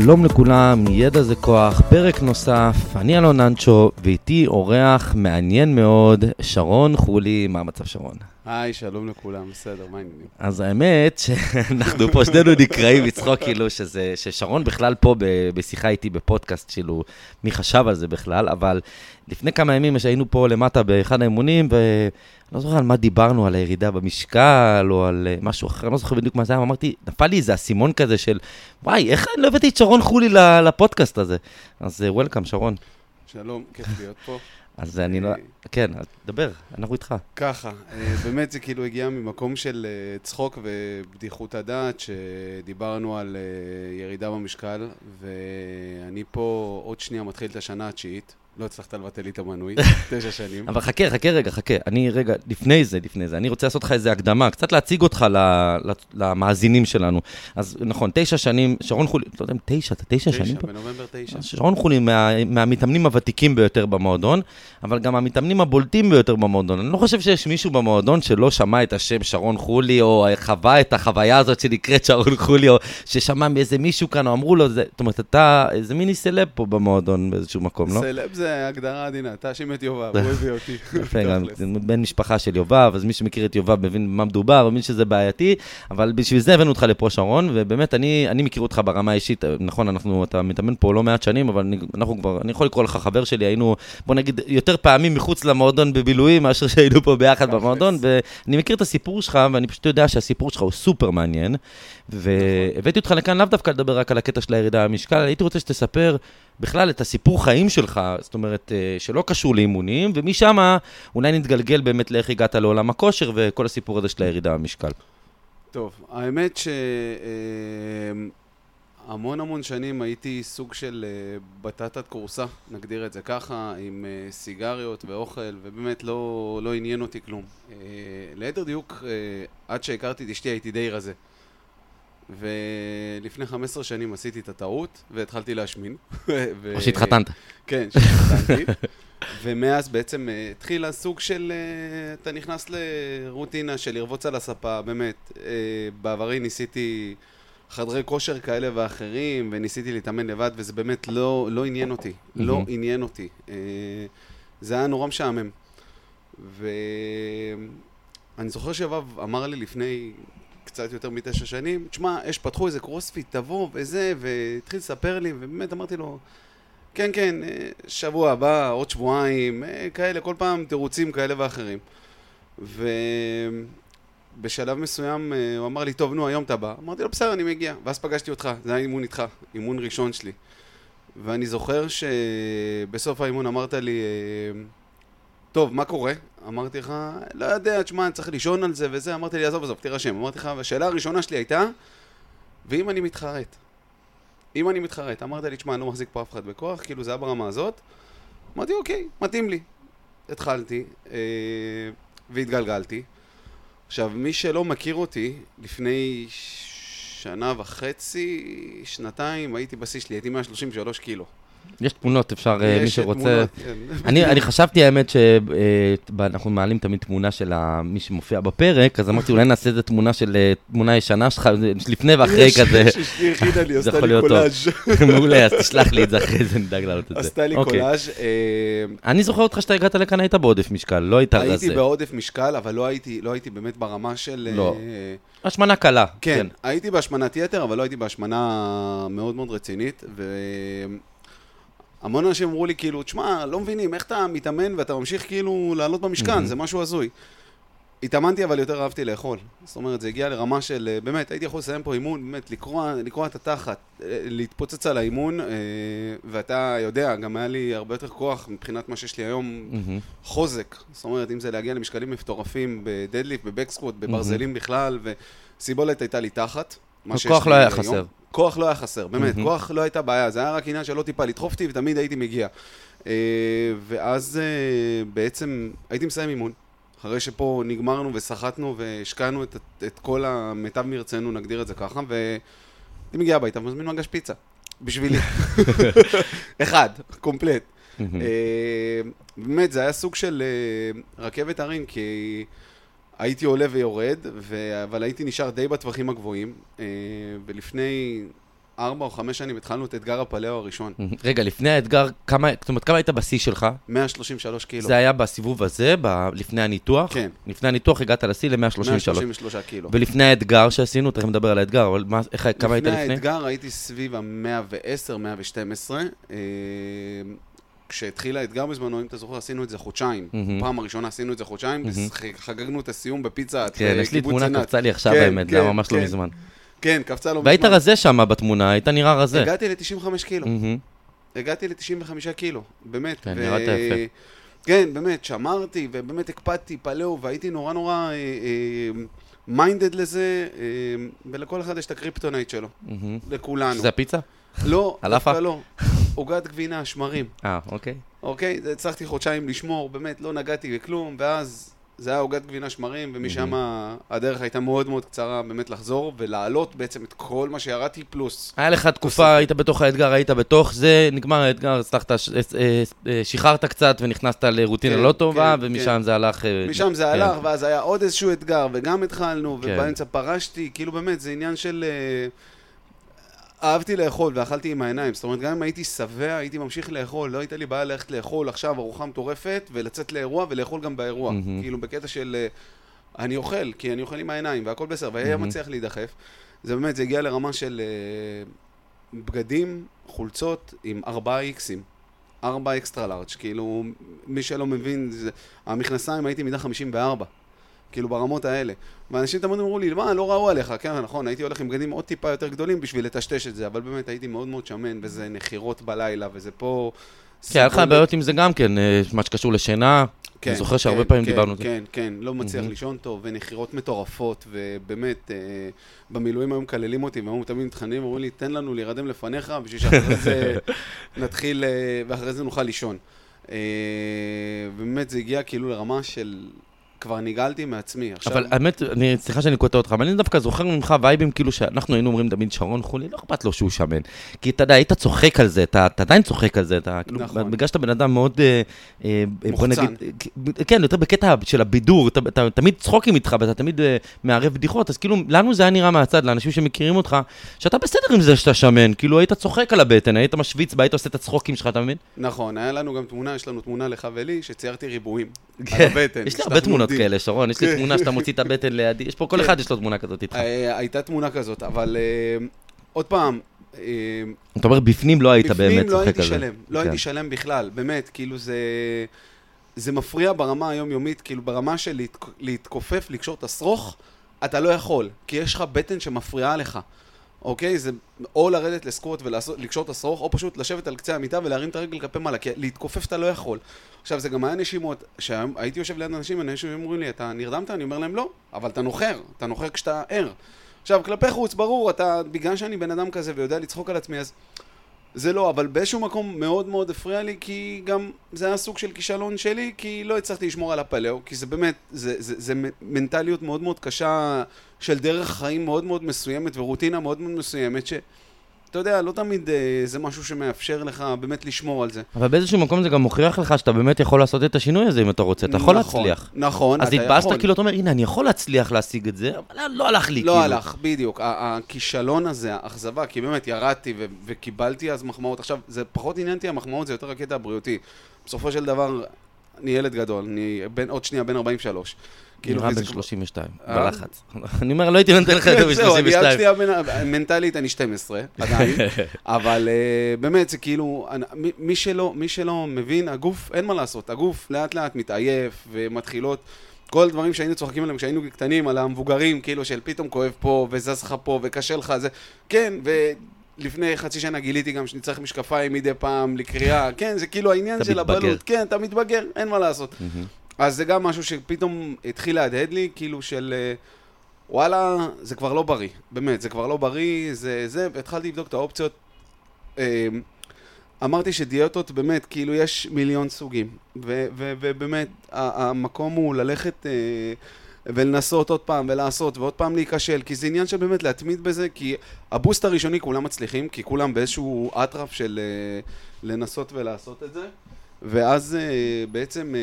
שלום לכולם, ידע זה כוח, פרק נוסף, אני אלון אנצ'ו, ואיתי אורח מעניין מאוד, שרון חולי, מה המצב שרון? היי, שלום לכולם, בסדר, מה העניינים? אז האמת שאנחנו פה שנינו נקראים לצחוק כאילו שזה, ששרון בכלל פה ב, בשיחה איתי בפודקאסט, כאילו, מי חשב על זה בכלל, אבל לפני כמה ימים שהיינו פה למטה באחד האימונים, ואני לא זוכר על מה דיברנו, על הירידה במשקל, או על אה, משהו אחר, אני לא זוכר בדיוק מה זה היה, אמרתי, נפל לי איזה אסימון כזה של, וואי, איך אני לא הבאתי את שרון חולי לפודקאסט הזה? אז וולקאם, שרון. שלום, כיף להיות פה. אז אני לא... כן, אז דבר, אנחנו איתך. ככה, אה, באמת זה כאילו הגיע ממקום של אה, צחוק ובדיחות הדעת, שדיברנו על אה, ירידה במשקל, ואני פה עוד שנייה מתחיל את השנה התשיעית. לא הצלחת לבטל לי את המנוי, תשע שנים. אבל חכה, חכה רגע, חכה. אני רגע, לפני זה, לפני זה, אני רוצה לעשות לך איזה הקדמה, קצת להציג אותך למאזינים שלנו. אז נכון, תשע שנים, שרון חולי, לא יודע אם תשע, אתה תשע שנים פה? תשע, בנובמבר תשע. שרון חולי מה, מהמתאמנים הוותיקים ביותר במועדון, אבל גם המתאמנים הבולטים ביותר במועדון. אני לא חושב שיש מישהו במועדון שלא שמע את השם שרון חולי, או חווה את החוויה הזאת שנקראת שרון חולי, או ששמע מאיזה מישהו כאן, או אמרו לו, זאת אומרת, אתה איזה מיני סלב פה במועדון באיזשהו מקום, לא? סלב זה הגדרה עדינה, תאשים את יובב, הוא הביא אותי. יפה, גם בן משפחה של יובב, אז מי שמכיר את יובב מבין במה מדובר, ומבין שזה בעייתי, אבל בשביל זה הבאנו אותך לפה, שרון, ובאמת, אני, אני מכיר אותך ברמה האישית, נכון, אנחנו, אתה מתאמן פה לא מעט שנים, אבל אני, אנחנו כבר, אני יכול לקרוא לך חבר שלי, היינו, בוא נגיד, יותר פעמים מחוץ למועדון בבילויים, מאשר שהיינו פה ביחד במועדון, ואני מכיר את הסיפור שלך, ואני פשוט יודע שהסיפור שלך הוא סופר מעניין, והבאתי אותך לכאן לאו דווקא לדבר רק על הקטע של הירידה במשקל, הייתי רוצה שתספר בכלל את הסיפור חיים שלך, זאת אומרת, אה, שלא קשור לאימונים, ומשם אולי נתגלגל באמת לאיך הגעת לעולם הכושר וכל הסיפור הזה של הירידה במשקל. טוב, האמת שהמון המון שנים הייתי סוג של אה, בטטת כורסה, נגדיר את זה ככה, עם אה, סיגריות ואוכל, ובאמת לא, לא עניין אותי כלום. ליתר דיוק, עד שהכרתי את אשתי הייתי די רזה. ולפני 15 שנים עשיתי את הטעות, והתחלתי להשמין. או שהתחתנת. כן, שהתחתנתי. ומאז בעצם אה, התחיל הסוג של, אה, אתה נכנס לרוטינה של לרבוץ על הספה, באמת. אה, בעברי ניסיתי חדרי כושר כאלה ואחרים, וניסיתי להתאמן לבד, וזה באמת לא, לא עניין אותי. לא עניין אותי. זה היה נורא משעמם. ואני זוכר שיובב אמר לי לפני קצת יותר מתשע שנים, תשמע, יש, פתחו איזה קרוספיט, תבוא וזה, והתחיל לספר לי, ובאמת אמרתי לו, כן, כן, אה, שבוע הבא, עוד שבועיים, אה, כאלה, כל פעם תירוצים כאלה ואחרים. ובשלב מסוים אה, הוא אמר לי, טוב, נו, היום אתה בא. אמרתי לו, בסדר, אני מגיע. ואז פגשתי אותך, זה היה אימון איתך, אימון ראשון שלי. ואני זוכר שבסוף האימון אמרת לי, טוב, מה קורה? אמרתי לך, לא יודע, תשמע, אני צריך לישון על זה וזה, אמרתי לי, עזוב, עזוב, תירשם. אמרתי לך, והשאלה הראשונה שלי הייתה, ואם אני מתחרט? אם אני מתחרט, אמרת לי, תשמע, אני לא מחזיק פה אף אחד בכוח, כאילו זה היה ברמה הזאת. אמרתי, אוקיי, מתאים לי. התחלתי, אה, והתגלגלתי. עכשיו, מי שלא מכיר אותי, לפני שנה וחצי, שנתיים, הייתי בשיא שלי, הייתי 133 קילו. יש תמונות, אפשר, אה, מי שרוצה. כן. אני, אני חשבתי, האמת, שאנחנו אה, מעלים תמיד תמונה של מי שמופיע בפרק, אז אמרתי, אולי נעשה איזה תמונה של אה, תמונה ישנה שלך, לפני ואחרי כזה. יש, אשתי הכינה לי, עשתה לי קולאז'. מעולה, אז תשלח לי את זה אחרי זה, נדאג לעלות את זה. עשתה לי אוקיי. קולאז'. אני זוכר אותך שאתה הגעת לכאן, היית בעודף משקל, לא היית רזה. הייתי בעודף משקל, אבל לא הייתי לא באמת ברמה של... לא. השמנה קלה. כן, כן, הייתי בהשמנת יתר, אבל לא הייתי בהשמנה מאוד מאוד רצינית, המון אנשים אמרו לי, כאילו, תשמע, לא מבינים, איך אתה מתאמן ואתה ממשיך כאילו לעלות במשכן, mm-hmm. זה משהו הזוי. התאמנתי, אבל יותר אהבתי לאכול. זאת אומרת, זה הגיע לרמה של, אה, באמת, הייתי יכול לסיים פה אימון, באמת, לקרוע, לקרוע את התחת, אה, להתפוצץ על האימון, אה, ואתה יודע, גם היה לי הרבה יותר כוח מבחינת מה שיש לי היום, mm-hmm. חוזק. זאת אומרת, אם זה להגיע למשקלים מטורפים בדדליפט, בבקסקוט, בברזלים mm-hmm. בכלל, וסיבולת הייתה לי תחת. הכוח לא היה חסר. כוח לא היה חסר, באמת, mm-hmm. כוח לא הייתה בעיה, זה היה רק עניין שלא טיפה לדחוף אותי ותמיד הייתי מגיע. אה, ואז אה, בעצם הייתי מסיים אימון, אחרי שפה נגמרנו וסחטנו והשקענו את, את כל המיטב מרצנו, נגדיר את זה ככה, והייתי מגיע הביתה ומזמין מגש פיצה, בשבילי. אחד, קומפלט. Mm-hmm. באמת, זה היה סוג של רכבת הרים, כי... הייתי עולה ויורד, ו... אבל הייתי נשאר די בטווחים הגבוהים, אה, ולפני 4-5 ארבע או חמש שנים התחלנו את אתגר הפלאו הראשון. רגע, לפני האתגר, כמה, זאת אומרת, כמה היית בשיא שלך? 133 קילו. זה היה בסיבוב הזה, ב- לפני הניתוח? כן. לפני הניתוח הגעת לשיא ל-133. 133 קילו. ולפני האתגר שעשינו, תכף נדבר על האתגר, אבל מה, איך, כמה היית לפני לפני? האתגר הייתי סביב ה-110, 112. אה, כשהתחיל האתגר בזמנו, אם אתה זוכר, עשינו את זה חודשיים. פעם הראשונה עשינו את זה חודשיים, מהמם. וחגגנו את הסיום בפיצה. כן, יש לי בקיבוץ תמונה. קפצה לי עכשיו כן, האמת, זה היה כן, ממש לא כן. מזמן. כן, קפצה והיית מזמן. רזה שם בתמונה, היית נראה רזה. הגעתי ל-95 קילו. הגעתי ל-95 קילו, באמת. כן, נראית יפה. כן, באמת, שמרתי, ובאמת הקפדתי פלאו, והייתי נורא נורא minded לזה, אה, ולכל אחד יש את ה kryptonite שלו. לכולנו. שזה הפיצה? לא? דווקא לא. עוגת גבינה, שמרים, אה, אוקיי. אוקיי? הצלחתי חודשיים לשמור, באמת, לא נגעתי בכלום, ואז זה היה עוגת גבינה שמרים, ומשם הדרך הייתה מאוד מאוד קצרה באמת לחזור, ולהעלות בעצם את כל מה שירדתי, פלוס. היה לך תקופה, היית בתוך האתגר, היית בתוך זה, נגמר האתגר, הצלחת, ש- אה, אה, שחררת קצת ונכנסת לרוטינה כן, לא טובה, כן, ומשם זה הלך... אה, משם זה כן. הלך, ואז היה עוד איזשהו אתגר, וגם התחלנו, כן. ובאמצע פרשתי, כאילו באמת, זה עניין של... אה, אהבתי לאכול ואכלתי עם העיניים, זאת אומרת, גם אם הייתי שבע, הייתי ממשיך לאכול, לא הייתה לי בעיה ללכת לאכול עכשיו ארוחה מטורפת, ולצאת לאירוע ולאכול גם באירוע. מהמם. כאילו, בקטע של... אה, אני אוכל, כי אני אוכל עם העיניים, והכל בסדר, והיה מהמם. מצליח להידחף. זה באמת, זה הגיע לרמה של אה, בגדים, חולצות עם ארבעה איקסים. ארבע אקסטרה לארג', כאילו, מי שלא מבין, זה, המכנסיים הייתי מידה 54, כאילו ברמות האלה. ואנשים תמיד אמרו לי, מה, לא ראו עליך, כן, נכון, הייתי הולך עם בגדים עוד טיפה יותר גדולים בשביל לטשטש את זה, אבל באמת הייתי מאוד מאוד שמן, וזה נחירות בלילה, וזה פה... כן, היה לך בעיות עם זה גם כן, אה, מה שקשור לשינה. אני זוכר שהרבה פעמים כן, דיברנו על זה. כן, כן, לא מצליח מהמם. לישון טוב, ונחירות מטורפות, ובאמת, אה, במילואים היום מקללים אותי, והם תמיד מתחננים, אומרים לי, תן לנו להירדם לפניך, בשביל שאחרי זה נתחיל, אה, ואחרי זה נוכל לישון. אה, ובאמת, זה הגיע כאילו לרמה של... כבר נגעלתי מעצמי. עכשיו, אבל האמת, אני, סליחה שאני קוטע אותך, אבל אני דווקא זוכר ממך וייבים כאילו שאנחנו היינו אומרים תמיד שרון חולי, לא אכפת לו שהוא שמן. כי אתה יודע, היית צוחק על זה, אתה, אתה עדיין צוחק על זה, אתה כאילו, נכון. בגלל שאתה בן אדם מאוד, אה, אה, בוא מוחצן. נגיד, אה, כן, יותר בקטע של הבידור, אתה, אתה תמיד צחוקים איתך ואתה תמיד אה, מערב בדיחות, אז כאילו, לנו זה היה נראה מהצד, לאנשים שמכירים אותך, שאתה בסדר עם זה שאתה שמן, כאילו היית צוחק על הבטן, היית משוויץ בה, היית עושה את הצחוקים שלך, אתה מבין? נכון, היה לנו גם תמונה, יש לנו תמונה לך ולי, שציירתי ריבועים. על כן. הבטן. יש לי הרבה תמונות. כאלה, שרון, יש לי כן. תמונה שאתה מוציא את הבטן לידי, יש פה, כל כן. אחד יש לו תמונה כזאת איתך. אה, הייתה תמונה כזאת, אבל אה, עוד פעם, אה, אתה אומר, בפנים לא היית באמת בפנים לא צוחק הייתי על זה. שלם, לא כן. הייתי שלם בכלל, באמת, כאילו זה... זה מפריע ברמה היומיומית, כאילו ברמה של להת, להתכופף, לקשור את השרוך, אתה לא יכול, כי יש לך בטן שמפריעה לך, אוקיי? זה או לרדת לסקווט ולקשור את השרוך, או פשוט לשבת על קצה המיטה ולהרים את הרגל כלפי מעלה, כי להתכופף אתה לא יכול. עכשיו, זה גם היה נשימות, שהייתי יושב ליד אנשים, אנשים אומרים לי, אתה נרדמת? אני אומר להם, לא, אבל אתה נוחר, אתה נוחר כשאתה ער. עכשיו, כלפי חוץ, ברור, אתה, בגלל שאני בן אדם כזה ויודע לצחוק על עצמי, אז זה לא, אבל באיזשהו מקום מאוד מאוד הפריע לי, כי גם זה היה סוג של כישלון שלי, כי לא הצלחתי לשמור על הפלאו, כי זה באמת, זה, זה, זה מנטליות מאוד מאוד קשה של דרך חיים מאוד מאוד מסוימת ורוטינה מאוד מאוד מסוימת, שאתה יודע, לא תמיד אה, זה משהו שמאפשר לך באמת לשמור על זה. אבל באיזשהו מקום זה גם מוכיח לך שאתה באמת יכול לעשות את השינוי הזה אם אתה רוצה, אתה יכול נכון, להצליח. נכון, אז אתה התבאסת. כאילו, אתה אומר, הנה, אני יכול להצליח להשיג את זה, אבל לא הלך לי, כאילו. לא הלך, בדיוק. הכישלון הזה, האכזבה, כי באמת ירדתי ו- וקיבלתי אז מחמאות. עכשיו, זה פחות עניין אותי המחמאות, זה יותר הקטע הבריאותי. בסופו של דבר, אני ילד גדול, אני בן, עוד שנייה בן 43. כאילו, נראה בן כבר- 32, אה? בלחץ. אני אומר, לא הייתי נותן לך אני עוד ב-32. שנייה בן... מנטלית אני 12, עדיין. אבל אה, באמת, זה כאילו, מי- שלא, מבין, הגוף, אין מה לעשות. הגוף לאט לאט מתעייף ומתחילות... כל הדברים שהיינו צוחקים עליהם כשהיינו קטנים, על המבוגרים, כאילו של פתאום כואב פה, וזז לך פה, וקשה לך, זה... כן, ולפני חצי שנה גיליתי גם שאני צריך משקפיים מדי פעם לקריאה, כן, זה כאילו העניין של. הבלות. כן, אתה מתבגר, אין מה לעשות. אז זה גם משהו שפתאום התחיל להדהד לי, כאילו של אה, וואלה, זה כבר לא בריא, באמת, זה כבר לא בריא, זה זה, והתחלתי לבדוק את האופציות. אה, אמרתי שדיאטות, באמת, כאילו יש מיליון סוגים, ובאמת, המקום הוא ללכת אה, ולנסות עוד פעם, ולעשות, ועוד פעם להיכשל, כי זה עניין של באמת להתמיד בזה, כי הבוסט הראשוני כולם מצליחים, כי כולם באיזשהו אטרף של לנסות ולעשות את זה, ואז בעצם...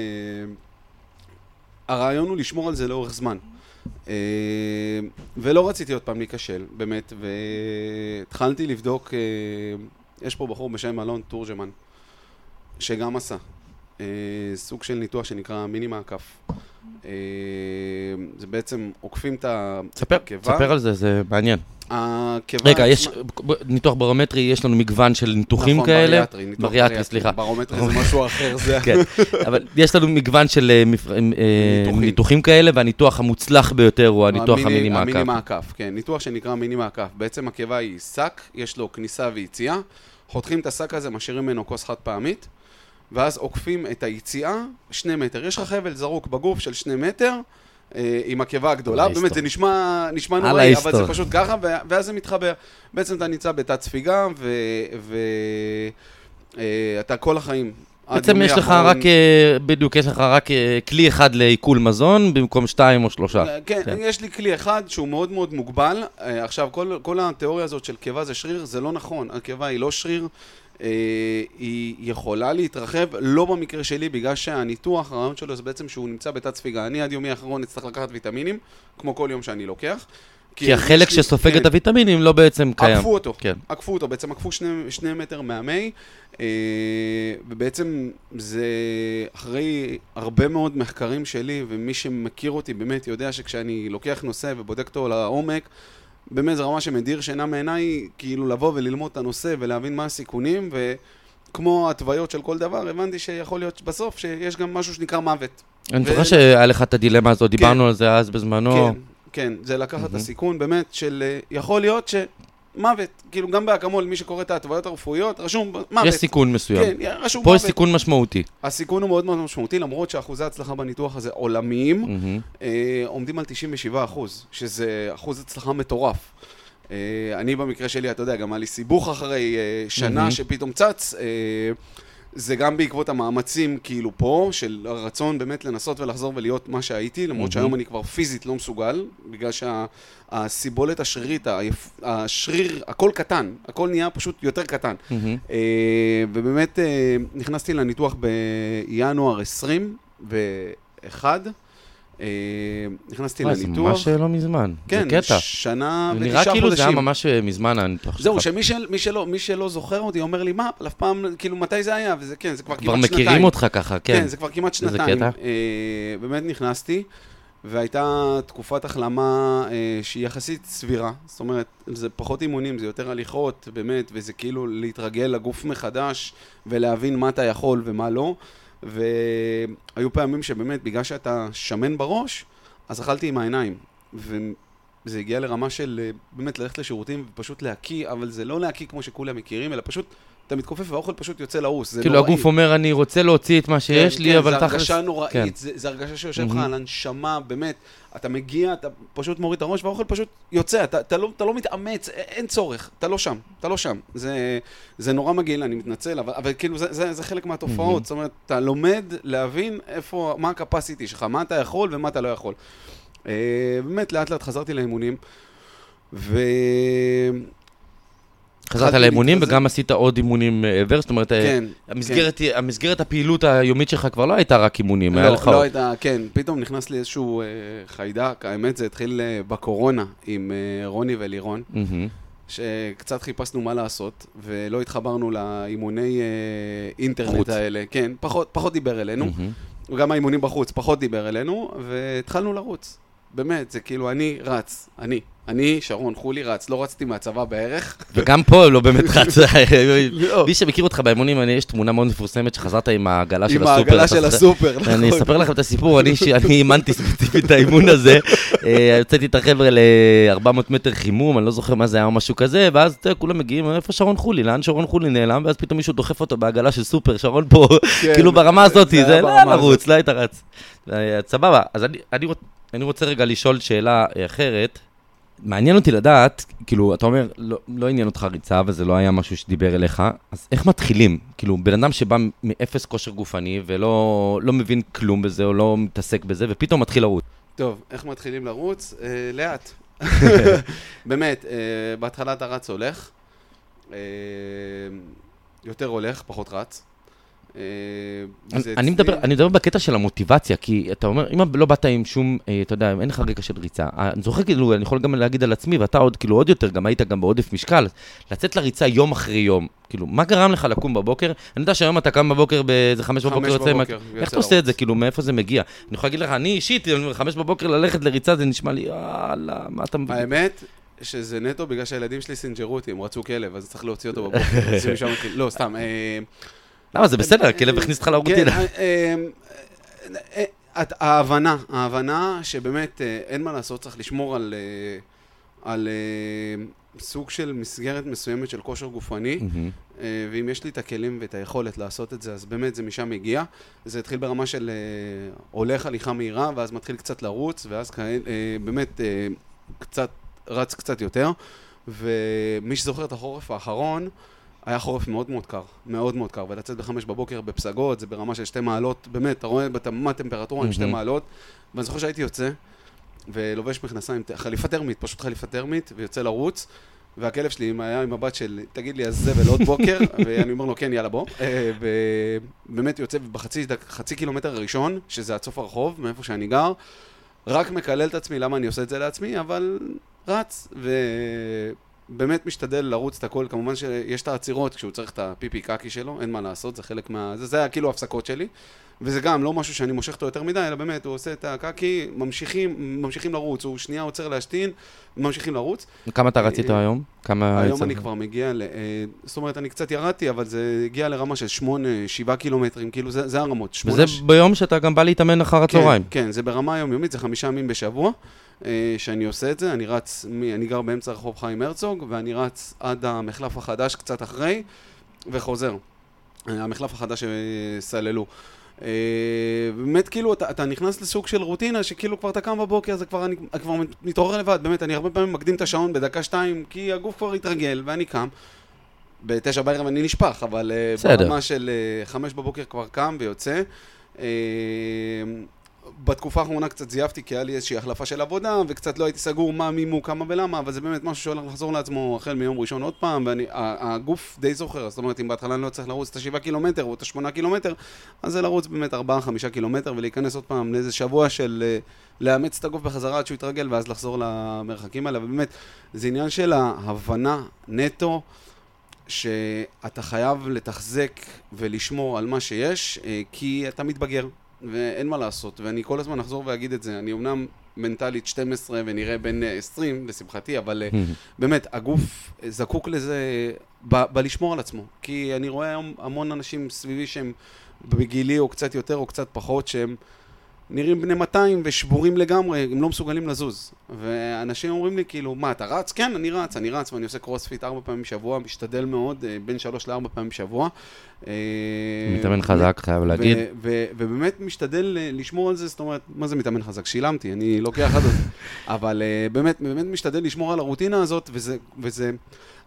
הרעיון הוא לשמור על זה לאורך זמן. אה, ולא רציתי עוד פעם להיכשל, באמת, והתחלתי לבדוק, אה, יש פה בחור בשם אלון תורג'מן, שגם עשה אה, סוג של ניתוח שנקרא מיני מעקף. זה בעצם עוקפים את הקיבה. תספר על זה, זה מעניין. רגע, יש, ניתוח ברומטרי, יש לנו מגוון של ניתוחים נכון, כאלה. בריאטרי, ניתוח בריאטרי, סליחה. ברומטרי זה משהו אחר, זה... כן, אבל יש לנו מגוון של אה, מפ- אה, ניתוחים. כאלה, והניתוח המוצלח ביותר הוא הניתוח המיני- המיני המיני מעקף. מעקף, כן, ניתוח שנקרא מיני מעקף. בעצם הקיבה היא שק, יש לו כניסה ויציאה, חותכים את השק הזה, משאירים ממנו כוס חד פעמית, ואז עוקפים את היציאה שני מטר. יש לך חבל זרוק בגוף של שני מטר, אה, עם הקיבה הגדולה, על באמת. זה נשמע, נשמע נוראי, אבל זה. פשוט ככה, ואז זה מתחבר. בעצם אתה נמצא בתת ספיגה, ואתה כל החיים. בעצם יש לך רק, אה, בדיוק, יש לך רק אה, כלי אחד לעיכול מזון במקום שתיים או שלושה. כן, כן. יש לי כלי אחד שהוא מאוד מאוד מוגבל. אה, עכשיו, כל, כל התיאוריה הזאת של קיבה זה שריר, זה לא נכון. הקיבה היא לא שריר, אה, היא יכולה להתרחב, לא במקרה שלי, בגלל שהניתוח, הרעיון שלו זה בעצם שהוא נמצא בתת ספיגה. אני עד יומי האחרון אצטרך לקחת ויטמינים, כמו כל יום שאני לוקח. כי החלק יש לי- שסופג כן, את הוויטמינים לא בעצם קיים. עקפו אותו, כן. עקפו אותו, בעצם עקפו שני, שני מטר מהמי, אה, ובעצם זה אחרי הרבה מאוד מחקרים שלי, ומי שמכיר אותי באמת יודע שכשאני לוקח נושא ובודק אותו לעומק, באמת זו רמה שמדיר שינה מעיניי, כאילו לבוא וללמוד את הנושא ולהבין מה הסיכונים, וכמו התוויות של כל דבר, הבנתי שיכול להיות בסוף שיש גם משהו שנקרא מוות. אני ו- זוכר שהיה לך את הדילמה הזאת, דיברנו על זה אז בזמנו. כן, כן, זה לקחת את מהמם. הסיכון באמת של אה, יכול להיות שמוות, כאילו גם באקמול, מי שקורא את ההתוויות הרפואיות, רשום מוות. יש סיכון מסוים. כן, רשום פה יש מוות. סיכון משמעותי. הסיכון הוא מאוד מאוד משמעותי, למרות שאחוזי ההצלחה בניתוח הזה עולמיים. אה, עומדים על 97 אחוז, שזה אחוז הצלחה מטורף. אה, אני במקרה שלי, אתה יודע, גם היה לי סיבוך אחרי אה, שנה מהמם. שפתאום צץ. אה, זה גם בעקבות המאמצים כאילו פה, של הרצון באמת לנסות ולחזור ולהיות מה שהייתי, למרות מהמם. שהיום אני כבר פיזית לא מסוגל, בגלל שהסיבולת השרירית, היפ- השריר, הכל קטן, הכל נהיה פשוט יותר קטן. מהמם. אה, ובאמת אה, נכנסתי לניתוח בינואר 21, אה, נכנסתי וואי, זה לניתוח. ממש לא מזמן. כן, זה קטע. שנה זה ותשעה נראה חודשים. כאילו זה היה ממש אה, מזמן הניתוח שלך. זהו, שמי של, שלא, מי שלא זוכר אותי אומר לי, מה, אף פעם, כאילו, מתי זה היה? וזה כן, זה כבר כבר כמעט שנתיים. מכירים אותך ככה, כן. כן, זה כבר כמעט שנתיים. קטע? אה, באמת נכנסתי, והייתה תקופת החלמה אה, שהיא יחסית סבירה. זאת אומרת, זה פחות אימונים, זה יותר הליכות, באמת, וזה כאילו להתרגל לגוף מחדש, ולהבין מה אתה יכול ומה לא. והיו פעמים שבאמת, בגלל שאתה שמן בראש, אז אכלתי עם העיניים. וזה הגיע לרמה של אה, באמת ללכת לשירותים ופשוט להקיא, אבל זה לא להקיא כמו שכולם מכירים, אלא פשוט, אתה מתכופף והאוכל פשוט יוצא לעוס. זה כאילו נוראי. הגוף אומר, אני רוצה להוציא את מה שיש כן, לי, כן, אבל זה תכלס... הרגשה נוראית, כן. זה, זה הרגשה שיושב לך מהמם. על הנשמה, באמת. אתה מגיע, אתה פשוט מוריד את הראש, והאוכל פשוט יוצא, אתה, אתה, לא, אתה לא מתאמץ, אין צורך, אתה לא שם, אתה לא שם. זה, זה נורא מגעיל, אני מתנצל, אבל, אבל כאילו זה, זה, זה חלק מהתופעות, מהמם. זאת אומרת, אתה לומד להבין איפה, מה הקפסיטי שלך, מה אתה יכול ומה אתה לא יכול. אה, באמת, לאט לאט חזרתי לאימונים, ו... חזרת לאימונים. וגם עשית עוד אימונים מעבר, זאת אומרת, אה, כן, המסגרת, המסגרת הפעילות היומית שלך כבר לא הייתה רק אימונים, היה לא, לך... לא הייתה, כן, פתאום נכנס לי איזשהו אה, חיידק, האמת זה התחיל אה, בקורונה עם אה, רוני ולירון, מהמם. שקצת חיפשנו מה לעשות, ולא התחברנו לאימוני אה, אינטרנט חוץ. האלה, כן, פחות, פחות דיבר אלינו, מהמם. וגם האימונים בחוץ פחות דיבר אלינו, והתחלנו לרוץ. באמת, זה כאילו אני רץ, אני, אני, שרון חולי רץ, לא רצתי מהצבא בערך. וגם פה לא באמת רץ. לא. מי שמכיר אותך באימונים, אני- יש תמונה מאוד מפורסמת שחזרת עם העגלה של עם הסופר. העגלה אתה של? הסופר, נכון. אני אספר לכם את הסיפור, אני אימנתי ספציפית את האימון הזה. אה, הוצאתי את החבר'ה ל-400 מטר חימום, אני לא זוכר מה זה היה או משהו כזה, ואז כולם מגיעים, איפה שרון חולי? לאן שרון חולי נעלם? ואז פתאום מישהו דוחף אותו בעגלה של סופר, שרון פה, כן, כאילו ברמה הזאת, זה היה לא ברמה לרוץ. לא היית רץ. אה, סבבה, אז אני- אני רוצ- אני רוצה רגע לשאול שאלה אה, אחרת. מעניין אותי לדעת, כאילו, אתה אומר, לא, לא עניין אותך ריצה, וזה לא היה משהו שדיבר אליך, אז איך מתחילים? כאילו, בן אדם שבא מאפס כושר גופני ולא לא מבין כלום בזה, או לא מתעסק בזה, ופתאום מתחיל לרוץ. טוב, איך מתחילים לרוץ? אה, לאט. באמת, אה, בהתחלה אתה רץ הולך, אה, יותר הולך, פחות רץ. אה, אני, מדבר, אני מדבר בקטע של המוטיבציה, כי אתה אומר, אם לא באת עם שום, אה, אתה יודע, אין לך רקע של ריצה, אה, אני זוכר כאילו, אני יכול גם להגיד על עצמי, ואתה עוד, כאילו, עוד יותר, גם היית גם בעודף משקל, לצאת לריצה יום אחרי יום, כאילו, מה גרם לך לקום בבוקר? אני יודע שהיום אתה קם בבוקר באיזה חמש בבוקר, חמש יוצא, ה- בבוקר, איך אתה עושה את זה. כאילו, מאיפה זה מגיע? אני יכול להגיד לך, אני אישית, חמש בבוקר ללכת לריצה, זה נשמע לי, יאללה, מה אתה מבין? האמת, שזה נטו בגלל שהילדים שלי סינג'רו אותי, הם רצו כלב, אז צריך להוציא אותו בבוקר. לא, סתם. אה, למה, זה בסדר, הכלב הכניס אותך לרוטינה. כן, אה, אה, אה, אה, ההבנה, ההבנה שבאמת אה, אין מה לעשות, צריך לשמור על, אה, על אה, סוג של מסגרת מסוימת של כושר גופני. אה, ואם יש לי את הכלים ואת היכולת לעשות את זה, אז באמת זה משם מגיע. זה התחיל ברמה של אה, הולך הליכה מהירה, ואז מתחיל קצת לרוץ, ואז אה, באמת אה, קצת, רץ קצת יותר. ומי שזוכר את החורף האחרון, היה חורף מאוד מאוד קר, מאוד מאוד קר, ולצאת בחמש בבוקר בפסגות, זה ברמה של שתי מעלות, באמת, אתה רואה מה טמפרטורה עם שתי. מעלות, ואני זוכר שהייתי יוצא, ולובש מכנסיים, חליפה טרמית, פשוט חליפה טרמית, ויוצא לרוץ, והכלב שלי היה עם מבט של, תגיד לי, הזבל עוד בוקר, ואני אומר לו, כן, יאללה, בוא. אה, ובאמת יוצא בחצי קילומטר הראשון, שזה עד סוף הרחוב, מאיפה שאני גר, רק מקלל את עצמי למה אני עושה את זה לעצמי, אבל רץ, ובאמת משתדל לרוץ את הכל. כמובן שיש את העצירות כשהוא צריך את הפיפי קקי שלו, אין מה לעשות, זה חלק מה... זה, זה היה כאילו ההפסקות שלי. וזה גם לא משהו שאני מושך אותו יותר מדי, אלא באמת, הוא עושה את הקקי, ממשיכים, ממשיכים לרוץ, הוא שנייה עוצר להשתין, ממשיכים לרוץ. כמה אתה רצית אה, היום? כמה... היום יצא אני? כבר מגיע ל... אה, זאת אומרת, אני קצת ירדתי, אבל זה הגיע לרמה של שמונה, שבעה קילומטרים, כאילו, זה, זה הרמות. שמונה, וזה ש- ביום שאתה גם בא להתאמן אחר הצהריים. כן, כן, זה ברמה היומיומית, זה חמישה ימים בשבוע שאני עושה את זה. אני רץ, אני גר באמצע רחוב חיים הרצוג, ואני רץ עד המחלף החדש קצת אחרי, וחוזר. אה, המחלף החדש שסללו. אה, באמת, כאילו, אתה, אתה נכנס לסוג של רוטינה, שכאילו כבר אתה קם בבוקר, זה כבר, אני כבר מתעורר לבד, באמת, אני הרבה פעמים מקדים את השעון בדקה שתיים, כי הגוף כבר התרגל, ואני קם. בתשע בערב אני נשפך, אבל אה, בסדר. ברמה של אה, חמש בבוקר כבר קם ויוצא. בתקופה האחרונה קצת זייפתי, כי היה לי איזושהי החלפה של עבודה, וקצת לא הייתי סגור מה, מי, מו, כמה ולמה, אבל זה באמת משהו שהולך לחזור לעצמו החל מיום ראשון עוד פעם, והגוף די זוכר, זאת אומרת, אם בהתחלה אני לא צריך לרוץ את השבעה קילומטר או את השמונה קילומטר, אז זה לרוץ באמת ארבעה, חמישה קילומטר, ולהיכנס עוד פעם לאיזה שבוע של אה, לאמץ את הגוף בחזרה עד שהוא יתרגל, ואז לחזור למרחקים האלה, ובאמת, זה עניין של ההבנה נטו. שאתה חייב לתחזק ולשמור על מה שיש, אה, כי אתה מתבגר, ואין מה לעשות. ואני כל הזמן אחזור ואגיד את זה. אני אמנם מנטלית 12 ונראה בן אה, 20, לשמחתי, אבל אה, באמת, הגוף אה, זקוק לזה ב- בלשמור על עצמו. כי אני רואה היום המון אנשים סביבי שהם בגילי או קצת יותר או קצת פחות, שהם נראים בני 200 ושבורים לגמרי, הם לא מסוגלים לזוז. ואנשים אומרים לי, כאילו, מה, אתה רץ? כן, אני רץ, אני רץ, ואני עושה קרוספיט ארבע פעמים בשבוע, משתדל מאוד, אה, בין שלוש לארבע פעמים בשבוע. אה, מתאמן חזק, חייב להגיד. ובאמת משתדל אה, לשמור על זה, זאת אומרת, מה זה מתאמן חזק? שילמתי, אני לוקח עד זה. אבל באמת, באמת משתדל לשמור על הרוטינה הזאת, וזה, וזה...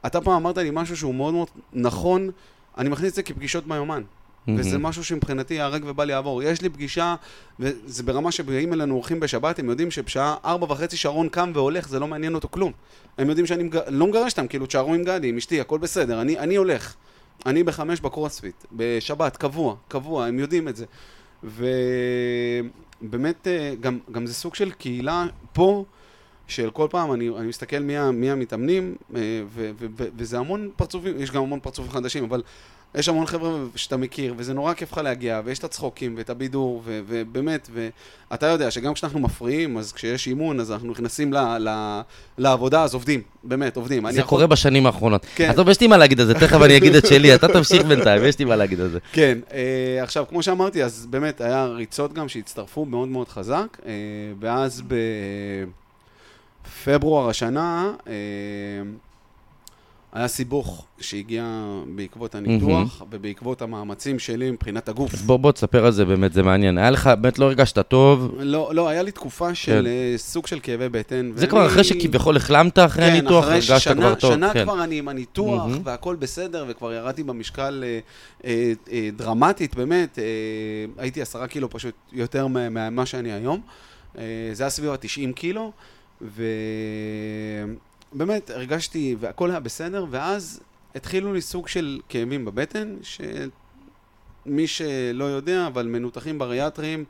אתה פעם אמרת לי משהו שהוא מאוד מאוד נכון, אני מכניס את זה כפגישות ביומן. וזה משהו שמבחינתי ייהרג ובל יעבור. יש לי פגישה, וזה ברמה שבאים אלינו אורחים בשבת, הם יודעים שבשעה ארבע וחצי שרון קם והולך, זה לא מעניין אותו כלום. הם יודעים שאני מג... לא מגרש אותם, כאילו תשארו עם גדי, עם אשתי, הכל בסדר, אני, אני הולך. אני בחמש בקרוספיט, בשבת, קבוע, קבוע, הם יודעים את זה. ובאמת, אה, גם, גם זה סוג של קהילה פה, של כל פעם, אני, אני מסתכל מי, מי המתאמנים, אה, ו, ו, ו, וזה המון פרצופים, יש גם המון פרצופים חדשים, אבל יש המון חבר'ה שאתה מכיר, וזה נורא כיף לך להגיע, ויש את הצחוקים, ואת הבידור, ו, ובאמת, ואתה יודע שגם כשאנחנו מפריעים, אז כשיש אימון, אז אנחנו נכנסים ל, ל, לעבודה, אז עובדים, באמת, עובדים. זה יכול- קורה בשנים האחרונות. כן. אז טוב, יש לי מה להגיד על זה, תכף אני אגיד את שלי, אתה תמשיך בינתיים, יש לי מה להגיד על זה. כן, אה, עכשיו, כמו שאמרתי, אז באמת היה ריצות גם שהצטרפו מאוד מאוד חזק, אה, ואז בפברואר השנה אה, היה סיבוך שהגיע בעקבות הניתוח ובעקבות המאמצים שלי מבחינת הגוף. בוא, בוא תספר על זה באמת, זה מעניין. היה לך, באמת לא הרגשת טוב, לא, לא, היה לי תקופה של אה, סוג של כאבי בטן. זה כבר אחרי שכביכול החלמת אחרי כן, הניתוח, אחרי הרגשת כבר טוב. שנה כן. כבר אני עם הניתוח. והכל בסדר, וכבר ירדתי במשקל אה, אה, אה, דרמטית, באמת. אה, הייתי עשרה קילו פשוט יותר מה- ממה שאני היום. אה, זה היה סביב ה-90 קילו, ובאמת הרגשתי, והכל היה בסדר, ואז התחילו לי סוג של כאבים בבטן, מי שלא יודע, אבל מנותחים בריאטריים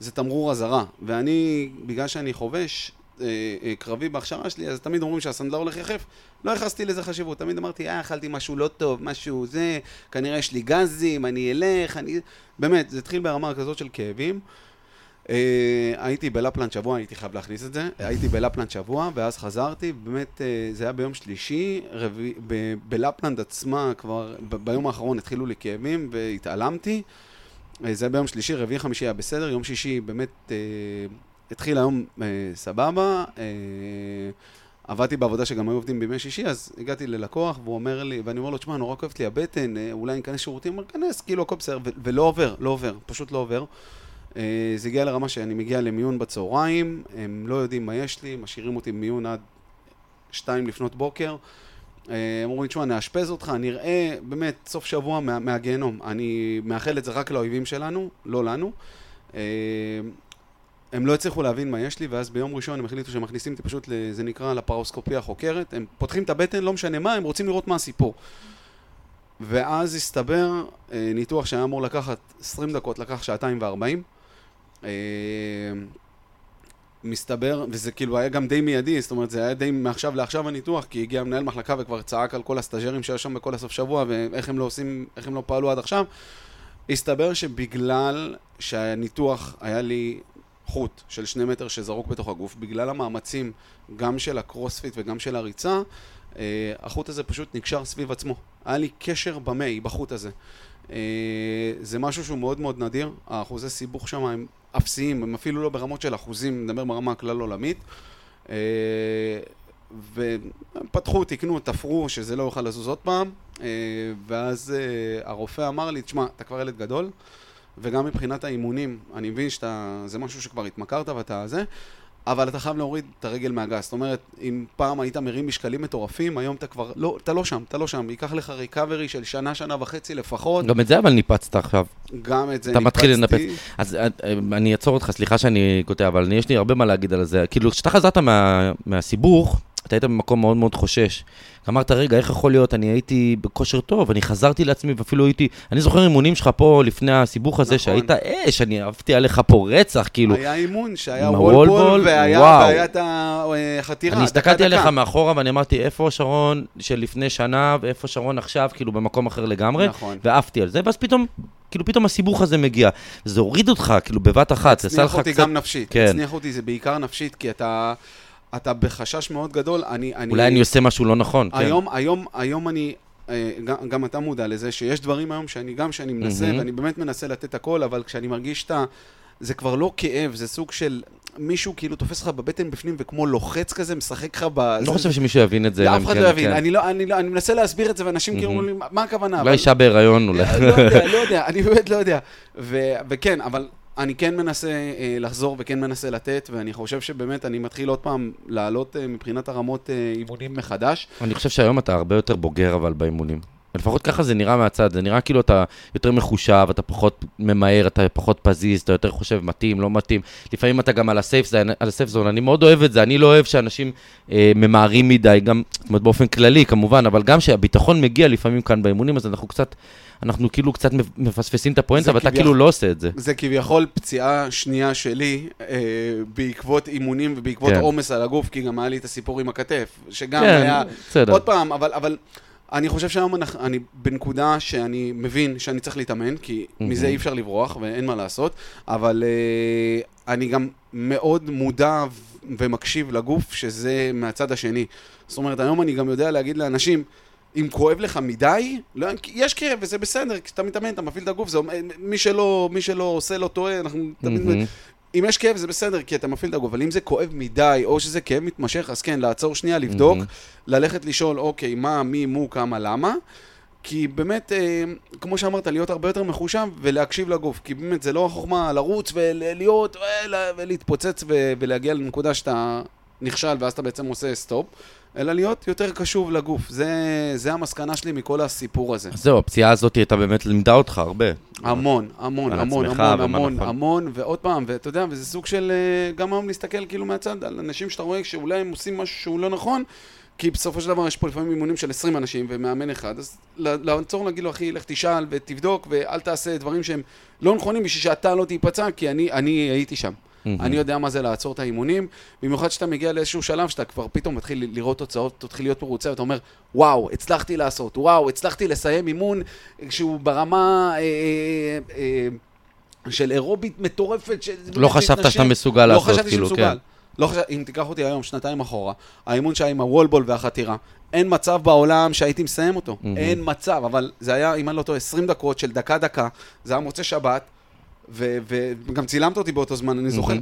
זה תמרור אזהרה. ואני, בגלל שאני חובש, אה, אה, קרבי בהכשרה שלי, אז תמיד אומרים שהסנדלר הולך יחף. לא ייחסתי לזה חשיבות, תמיד אמרתי, אה, אכלתי משהו לא טוב, משהו זה, כנראה יש לי גזים, אני אלך, אני... באמת, זה התחיל ברמה כזאת של כאבים. אה, הייתי בלפלנד שבוע, הייתי חייב להכניס את זה, הייתי בלפלנד שבוע, ואז חזרתי, באמת, אה, זה היה ביום שלישי, רבי, בלפלנד עצמה כבר, ביום האחרון התחילו לי כאבים והתעלמתי. אה, זה היה ביום שלישי, רביעי חמישי היה בסדר, יום שישי באמת התחיל היום סבבה. עבדתי בעבודה שגם היו עובדים בימי שישי, אז הגעתי ללקוח, והוא אומר לי, ואני אומר לו, תשמע, נורא כואבת לי הבטן, אולי אני אכנס שירותים? הוא אומר, כנס, כאילו, הכל בסדר, ולא עובר, לא עובר, פשוט לא עובר. אה, זה הגיע לרמה שאני מגיע למיון בצהריים, הם לא יודעים מה יש לי, משאירים אותי במיון עד שתיים לפנות בוקר. אה, הם אומרים, תשמע, נאשפז אותך, נראה באמת סוף שבוע מה, מהגיהנום. אני מאחל את זה רק לאויבים שלנו, לא לנו. אה, הם לא הצליחו להבין מה יש לי, ואז ביום ראשון הם החליטו שהם מכניסים אותי פשוט, זה נקרא לפרוסקופיה החוקרת. הם פותחים את הבטן, לא משנה מה, הם רוצים לראות מה הסיפור. ואז הסתבר, אה, ניתוח שהיה אמור לקחת 20 דקות, לקח שעתיים וארבעים. אה, מסתבר, וזה כאילו היה גם די מיידי, זאת אומרת, זה היה די מעכשיו לעכשיו הניתוח, כי הגיע מנהל מחלקה וכבר צעק על כל הסטאג'רים שהיו שם בכל הסוף שבוע, ואיך הם לא עושים, איך הם לא פעלו עד עכשיו. הסתבר שבגלל שהניתוח היה לי חוט של שני מטר שזרוק בתוך הגוף, בגלל המאמצים גם של הקרוספיט וגם של הריצה, אה, החוט הזה פשוט נקשר סביב עצמו. היה לי קשר במי, בחוט הזה. אה, זה משהו שהוא מאוד מאוד נדיר, האחוזי סיבוך שם הם אפסיים, הם אפילו לא ברמות של אחוזים, נדבר ברמה הכלל עולמית. אה, ופתחו, תיקנו, תפרו, שזה לא יוכל לזוז עוד פעם, ואז הרופא אמר לי, תשמע, אתה כבר ילד גדול, וגם מבחינת האימונים, אני מבין שזה משהו שכבר התמכרת ואתה זה, אבל אתה חייב להוריד את הרגל מהגז. זאת אומרת, אם פעם היית מרים משקלים מטורפים, היום אתה כבר, לא, אתה לא שם, אתה לא שם. ייקח לך ריקאברי של שנה, שנה וחצי לפחות. גם את זה אבל ניפצת עכשיו. גם את זה אתה ניפצתי. אתה מתחיל לנפץ. אז אה, אני אעצור אותך, סליחה שאני קוטע, אבל יש לי הרבה מה להגיד על זה. כאילו, כשאתה חזרת מה, מהסיבוך, אתה היית במקום מאוד מאוד חושש. אמרת, רגע, איך יכול להיות, אני הייתי בכושר טוב, אני חזרתי לעצמי ואפילו הייתי... אני זוכר אימונים שלך פה לפני הסיבוך הזה, נכון. שהיית אש, אני אהבתי עליך פה רצח, כאילו... היה אימון שהיה וולבול, והיה, והיה את החתירה. אני הסתכלתי עליך מאחורה ואני אמרתי, איפה שרון של לפני שנה, ואיפה שרון עכשיו, כאילו במקום אחר לגמרי, נכון. ועפתי על זה, ואז פתאום... כאילו פתאום הסיבוך הזה מגיע, זה הוריד אותך, כאילו בבת אחת, זה עשה לך קצת... הצניח אותי גם נפשית, כן. הצניח אותי זה בעיקר נפשית, כי אתה... אתה בחשש מאוד גדול. אני, אני, אולי אני עושה משהו לא נכון, כן. היום, היום, היום אני, אה, גם, גם אתה מודע לזה, שיש דברים היום שאני, גם שאני מנסה, mm-hmm. ואני באמת מנסה לתת הכל, אבל כשאני מרגיש את ה... זה כבר לא כאב, זה סוג של... מישהו כאילו תופס לך בבטן בפנים וכמו לוחץ כזה, משחק לך ב... לא חושב שמישהו יבין את זה. לא, אף אחד לא יבין. כן. אני, לא, אני, לא, אני מנסה להסביר את זה, ואנשים כאילו אומרים, מה הכוונה? אולי אישה בהיריון אולי. לא יודע, לא יודע, אני באמת לא יודע. וכן, אבל אני כן מנסה אה, לחזור וכן מנסה לתת, ואני חושב שבאמת אני מתחיל עוד פעם לעלות אה, מבחינת הרמות אה, אימונים מחדש. אני חושב שהיום אתה הרבה יותר בוגר אבל באימונים. לפחות ככה זה נראה מהצד, זה נראה כאילו אתה יותר מחושב, אתה פחות ממהר, אתה פחות פזיז, אתה יותר חושב מתאים, לא מתאים. לפעמים אתה גם על הסייף, על הסייף זון, אני מאוד אוהב את זה, אני לא אוהב שאנשים אה, ממהרים מדי, גם, זאת אומרת באופן כללי כמובן, אבל גם שהביטחון מגיע לפעמים כאן באימונים, אז אנחנו קצת... אנחנו כאילו קצת מפספסים את הפואנטה, ואתה כאילו לא עושה את זה. זה כביכול פציעה שנייה שלי, אה, בעקבות אימונים ובעקבות כן. עומס על הגוף, כי גם היה לי את הסיפור עם הכתף, שגם כן, היה... בסדר. עוד פעם, אבל... אבל אני חושב שהיום אני, אני בנקודה שאני מבין שאני צריך להתאמן, כי mm-hmm. מזה אי אפשר לברוח ואין מה לעשות, אבל uh, אני גם מאוד מודע ומקשיב לגוף, שזה מהצד השני. זאת אומרת, היום אני גם יודע להגיד לאנשים, אם כואב לך מדי, לא, יש כאב וזה בסדר, כשאתה מתאמן, אתה מפעיל את הגוף, זה, מי, שלא, מי שלא עושה לא טועה, אנחנו תמיד... Mm-hmm. אם יש כאב זה בסדר, כי אתה מפעיל את הגוף, אבל אם זה כואב מדי, או שזה כאב מתמשך, אז כן, לעצור שנייה, לבדוק, mm-hmm. ללכת לשאול, אוקיי, מה, מי, מו, כמה, למה. כי באמת, אה, כמו שאמרת, להיות הרבה יותר מחושב ולהקשיב לגוף. כי באמת, זה לא החוכמה לרוץ ולהיות ולהתפוצץ ולהגיע לנקודה שאתה נכשל ואז אתה בעצם עושה סטופ. אלא להיות יותר קשוב לגוף. זה, זה המסקנה שלי מכל הסיפור הזה. אז זהו, הפציעה הזאת הייתה באמת לימדה אותך הרבה. המון, המון, המון, המון, המון, נכון. המון, ועוד פעם, ואתה יודע, וזה סוג של, אה, גם היום להסתכל כאילו מהצד על אנשים שאתה רואה שאולי הם עושים משהו שהוא לא נכון, כי בסופו של דבר יש פה לפעמים אימונים של 20 אנשים ומאמן אחד, אז לעצור להגיד לו, אחי, לך תשאל ותבדוק ואל תעשה דברים שהם לא נכונים בשביל שאתה לא תיפצע, כי אני, אני הייתי שם. Mm-hmm. אני יודע מה זה לעצור את האימונים, במיוחד שאתה מגיע לאיזשהו שלב שאתה כבר פתאום מתחיל לראות תוצאות, תתחיל להיות מרוצה, ואתה אומר, וואו, הצלחתי לעשות, וואו, הצלחתי לסיים אימון שהוא ברמה... אה, אה, אה, של אירובית מטורפת. ש... לא חשבת שאתה מסוגל לא לעשות, חשבתי כאילו, שמסוגל. כן. לא חשב... אם תיקח אותי היום, שנתיים אחורה, האימון שהיה עם הוולבול והחתירה, אין מצב בעולם שהייתי מסיים אותו. מהמם. אין מצב, אבל זה היה, אם אני לא טועה, 20 דקות של דקה-דקה, זה היה מוצא שבת, וגם צילמת אותי באותו זמן, אני זוכר.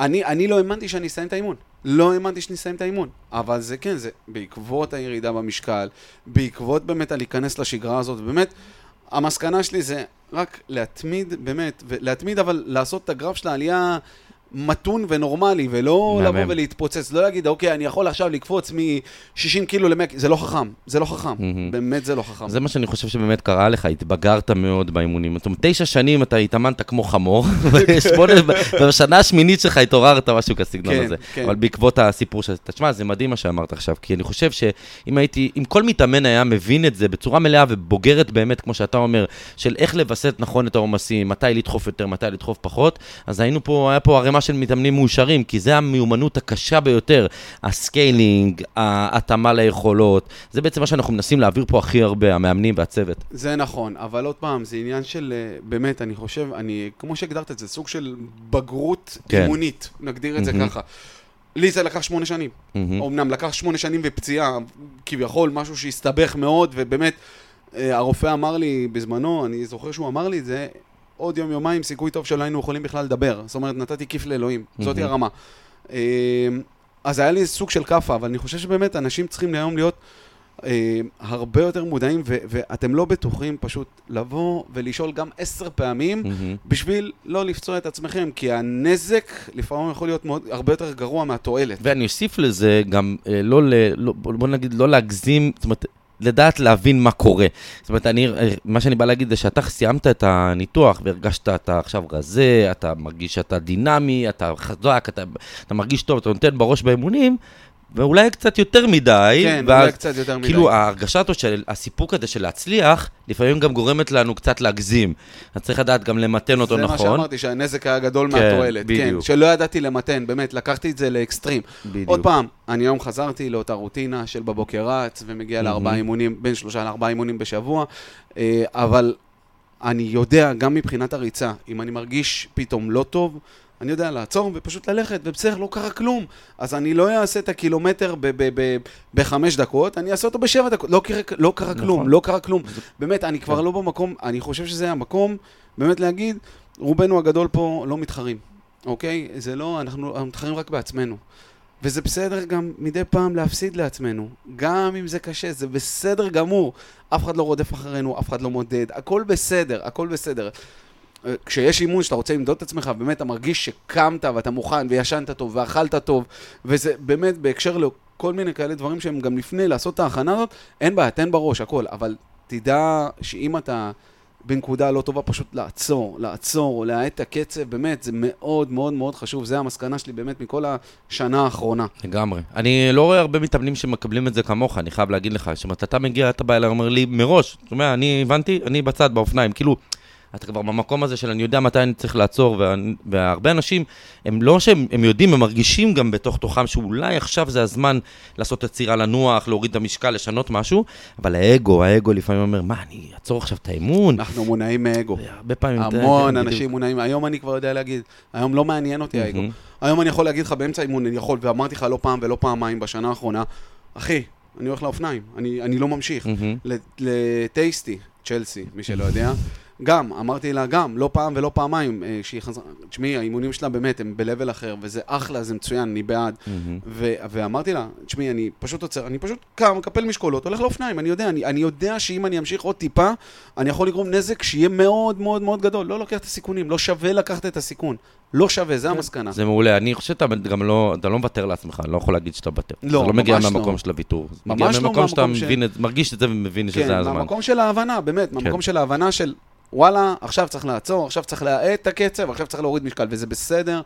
אני, אני לא האמנתי שאני אסיים את האימון. לא האמנתי שאני אסיים את האימון. אבל זה כן, זה בעקבות הירידה במשקל, בעקבות באמת הלהיכנס לשגרה הזאת, באמת, המסקנה שלי זה רק להתמיד, באמת, ולהתמיד אבל לעשות את הגרף של העלייה מתון ונורמלי, ולא. לבוא ולהתפוצץ, לא להגיד, אוקיי, אני יכול עכשיו לקפוץ מ-60 קילו ל-100, זה לא חכם, זה לא חכם. באמת זה לא חכם. זה מה שאני חושב שבאמת קרה לך, התבגרת מאוד באימונים. זאת אומרת, תשע שנים אתה התאמנת כמו חמור, ובשנה השמינית שלך התעוררת, משהו כסגנון כן, הזה. כן. אבל בעקבות הסיפור של... תשמע, זה מדהים מה שאמרת עכשיו, כי אני חושב שאם הייתי, אם כל מתאמן היה מבין את זה בצורה מלאה ובוגרת באמת, כמו שאתה אומר, של איך לווסת נכון את העומסים, מתי לדחוף יותר, מתי לדחוף פחות, אז היינו פה, היה פה ערימה של מתאמנים מאושרים, כי זה המיומנות הקשה ביותר, ה scaling, ההתאמה ליכולות, זה בעצם מה שאנחנו מנסים להעביר פה הכי הרבה, המאמנים והצוות. זה נכון, אבל עוד פעם, זה עניין של, אה, באמת, אני חושב, אני, כמו שהגדרת את זה, סוג של בגרות כן. אימונית, נגדיר את זה מהמם. ככה. לי זה לקח שמונה שנים. מהמם. אמנם לקח שמונה שנים ופציעה, כביכול משהו שהסתבך מאוד, ובאמת, אה, הרופא אמר לי בזמנו, אני זוכר שהוא אמר לי את זה, עוד יום יומיים סיכוי טוב שלא היינו יכולים בכלל לדבר. זאת אומרת, נתתי כיף לאלוהים, מהמם. הרמה. אה, אז היה לי סוג של כאפה, אבל אני חושב שבאמת אנשים צריכים היום להיות אה, הרבה יותר מודעים, ו- ואתם לא בטוחים פשוט לבוא ולשאול גם עשר פעמים, מהמם. בשביל לא לפצוע את עצמכם, כי הנזק לפעמים יכול להיות מאוד, הרבה יותר גרוע מהתועלת. ואני אוסיף לזה גם, אה, לא, ל, לא, בוא נגיד, לא להגזים, זאת אומרת, לדעת להבין מה קורה. זאת אומרת, אני, מה שאני בא להגיד זה שאתה סיימת את הניתוח והרגשת, אתה עכשיו רזה, אתה מרגיש שאתה דינמי, אתה חזק, אתה, אתה מרגיש טוב, אתה נותן בראש באימונים, ואולי קצת יותר מדי. כן, ואז, אולי קצת יותר מדי. כאילו, ההרגשה הזאת של הסיפוק הזה של להצליח, לפעמים גם גורמת לנו קצת להגזים. אז צריך לדעת גם למתן אותו זה נכון. מה שאמרתי, שהנזק היה גדול כן, מהתועלת. כן, בדיוק. שלא ידעתי למתן, באמת, לקחתי את זה לאקסטרים. בדיוק. עוד פעם, אני היום חזרתי לאותה רוטינה של בבוקר רץ, ומגיע לארבעה אימונים, בין שלושה לארבעה אימונים בשבוע, אה, אבל אני יודע, גם מבחינת הריצה, אם אני מרגיש פתאום לא טוב, אני יודע לעצור ופשוט ללכת, ובסדר, לא קרה כלום. אז אני לא אעשה את הקילומטר בחמש דקות, אני אעשה אותו בשבע דקות. לא קרה, לא קרה כלום, נכון. לא קרה כלום. באמת, אני כבר לא במקום, אני חושב שזה המקום, באמת להגיד, רובנו הגדול פה לא מתחרים, אוקיי? זה לא, אנחנו אנחנו מתחרים רק בעצמנו. וזה בסדר גם מדי פעם להפסיד לעצמנו, גם אם זה קשה, זה בסדר גמור. אף אחד לא רודף אחרינו, אף אחד לא מודד, הכל בסדר, הכל בסדר. כשיש אימון שאתה רוצה למדוד את עצמך, באמת אתה מרגיש שקמת ואתה מוכן וישנת טוב ואכלת טוב, וזה באמת בהקשר לכל מיני כאלה דברים שהם גם לפני לעשות את ההכנה הזאת, אין בעיה, תן בראש, הכל, אבל תדע שאם אתה בנקודה לא טובה, פשוט לעצור, לעצור, להאט את הקצב, באמת, זה מאוד מאוד מאוד חשוב, זה המסקנה שלי באמת מכל השנה האחרונה. לגמרי. אני לא רואה הרבה מתאמנים שמקבלים את זה כמוך, אני חייב להגיד לך. זאת אומרת, אתה מגיע, אתה בא אליי, אומר לי מראש, אתה שומע, אני הבנתי, אני בצד, באופניים. כאילו, אתה כבר במקום הזה של אני יודע מתי אני צריך לעצור, והרבה אנשים, הם לא שהם הם יודעים, הם מרגישים גם בתוך תוכם שאולי עכשיו זה הזמן לעשות עצירה לנוח, להוריד את המשקל, לשנות משהו, אבל האגו, האגו לפעמים אומר, מה, אני אעצור עכשיו את האימון? אנחנו מונעים מאגו. הרבה פעמים... המון אנשים בדיוק. מונעים, היום אני כבר יודע להגיד, היום לא מעניין אותי האגו. היום אני יכול להגיד לך באמצע אימון, אני יכול, ואמרתי לך לא פעם ולא פעמיים בשנה האחרונה, אחי, אני הולך לאופניים, אני אני לא ממשיך. לטייסטי, צ'לסי, מי שלא יודע. גם, אמרתי לה גם, לא פעם ולא פעמיים, אה, שהיא חזרה, תשמעי, האימונים שלה באמת, הם ב-level אחר, וזה אחלה, זה מצוין, אני בעד. מהמם. ו- ואמרתי לה, תשמעי, אני פשוט עוצר, אני פשוט קם, מקפל משקולות, הולך לאופניים, אני יודע, אני, אני יודע שאם אני אמשיך עוד טיפה, אני יכול לגרום נזק שיהיה מאוד מאוד מאוד גדול. לא לוקח את הסיכונים, לא שווה לקחת את הסיכון. לא שווה, זה המסקנה. זה מעולה. אני חושב שאתה גם לא, אתה לא מוותר לעצמך, אני לא יכול להגיד שאתה מוותר. לא, אתה לא מגיע ממש לא. מהמקום של הוויתור. ממש לא שאתה מהמקום ש- מבין, את- מרגיש את זה ומבין כן, שזה הזמן. מהמקום של ההבנה, באמת, מהמקום של ההבנה של וואלה, עכשיו צריך לעצור, עכשיו צריך להאט את הקצב, עכשיו צריך להוריד משקל, וזה בסדר.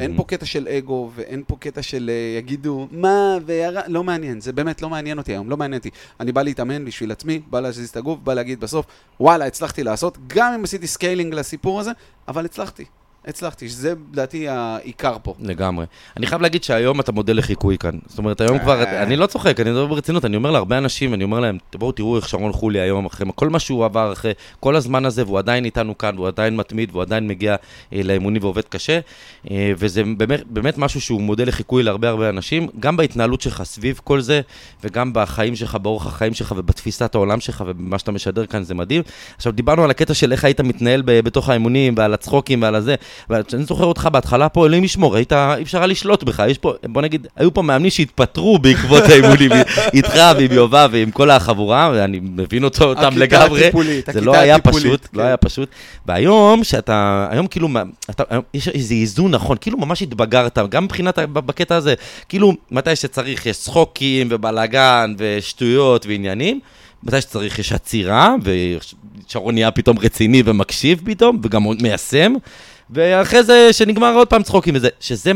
אין פה קטע של אגו, ואין פה קטע של אה, יגידו, מה, וירה... לא מעניין, זה באמת לא מעניין אותי היום, לא מעניין אותי. אני בא להתאמן בשביל עצמי, בא להזיז את הגוף, בא להגיד בסוף, וואלה, הצלחתי לעשות, גם אם עשיתי scaling לסיפור הזה, אבל הצלחתי. הצלחתי, שזה לדעתי העיקר פה. לגמרי. אני חייב להגיד שהיום אתה מודל לחיקוי כאן. זאת אומרת, היום כבר, אה. אני לא צוחק, אני מדבר ברצינות, אני אומר להרבה אנשים, אני אומר להם, בואו תראו איך שרון חולי היום, אחרי כל מה שהוא עבר, אחרי כל הזמן הזה, והוא עדיין איתנו כאן, והוא עדיין מתמיד, והוא עדיין מגיע אה, לאימונים ועובד קשה, אה, וזה באמת, באמת משהו שהוא מודל לחיקוי להרבה הרבה אנשים, גם בהתנהלות שלך סביב כל זה, וגם בחיים שלך, באורח החיים שלך, ובתפיסת העולם שלך, ובמה שאתה משדר כאן, זה מדהים. עכשיו, דיברנו על הקטע של איך היית מתנהל בתוך האימונים, ועל הצחוקים ועל הזה, ואני זוכר אותך בהתחלה פה, אלוהים ישמור, היית, אי אפשר היה לשלוט בך, יש פה, בוא נגיד, היו פה מאמנים שהתפטרו בעקבות האימונים איתך ועם יובב ועם כל החבורה, ואני מבין אותו, אותם לגמרי. הטיפולית, זה לא היה הטיפולית, פשוט, כן. לא היה פשוט. והיום, שאתה, היום כאילו, אתה, היום יש איזה איזון נכון, כאילו ממש התבגרת, גם מבחינת, בקטע הזה, כאילו, מתי שצריך יש צחוקים ובלאגן ושטויות ועניינים, מתי שצריך יש עצירה, ושרון נהיה פתאום רציני ומקשיב פתאום, וגם מיישם, ואחרי זה שנגמר עוד פעם צחוקים וזה, שזה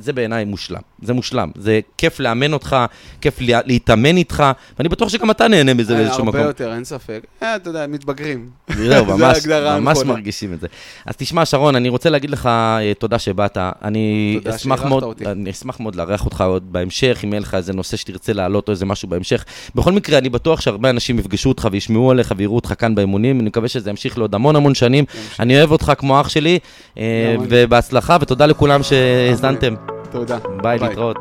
זה בעיניי מושלם, זה מושלם, זה כיף לאמן אותך, כיף לה, להתאמן איתך, ואני בטוח שגם אתה נהנה מזה באיזשהו הרבה מקום. יותר, אין ספק. אה, אתה יודע, מתבגרים. זהו, זה ממש, ממש. מרגישים את זה. אז תשמע, שרון, אני רוצה להגיד לך אה, תודה שבאת. אני אשמח מאוד. אני אשמח מאוד לארח אותך עוד בהמשך, אם יהיה לך איזה נושא שתרצה להעלות או איזה משהו בהמשך. בכל מקרה, אני בטוח שהרבה אנשים יפגשו אותך וישמעו עליך ויראו אותך כאן באימונים, אני מקווה שזה ימשיך לעוד המון המון שנים. אני אוהב אותך כמו אח שלי, אה. ובהצלחה, ותודה לכולם שהאזנתם. תודה. ביי, ביי. להתראות.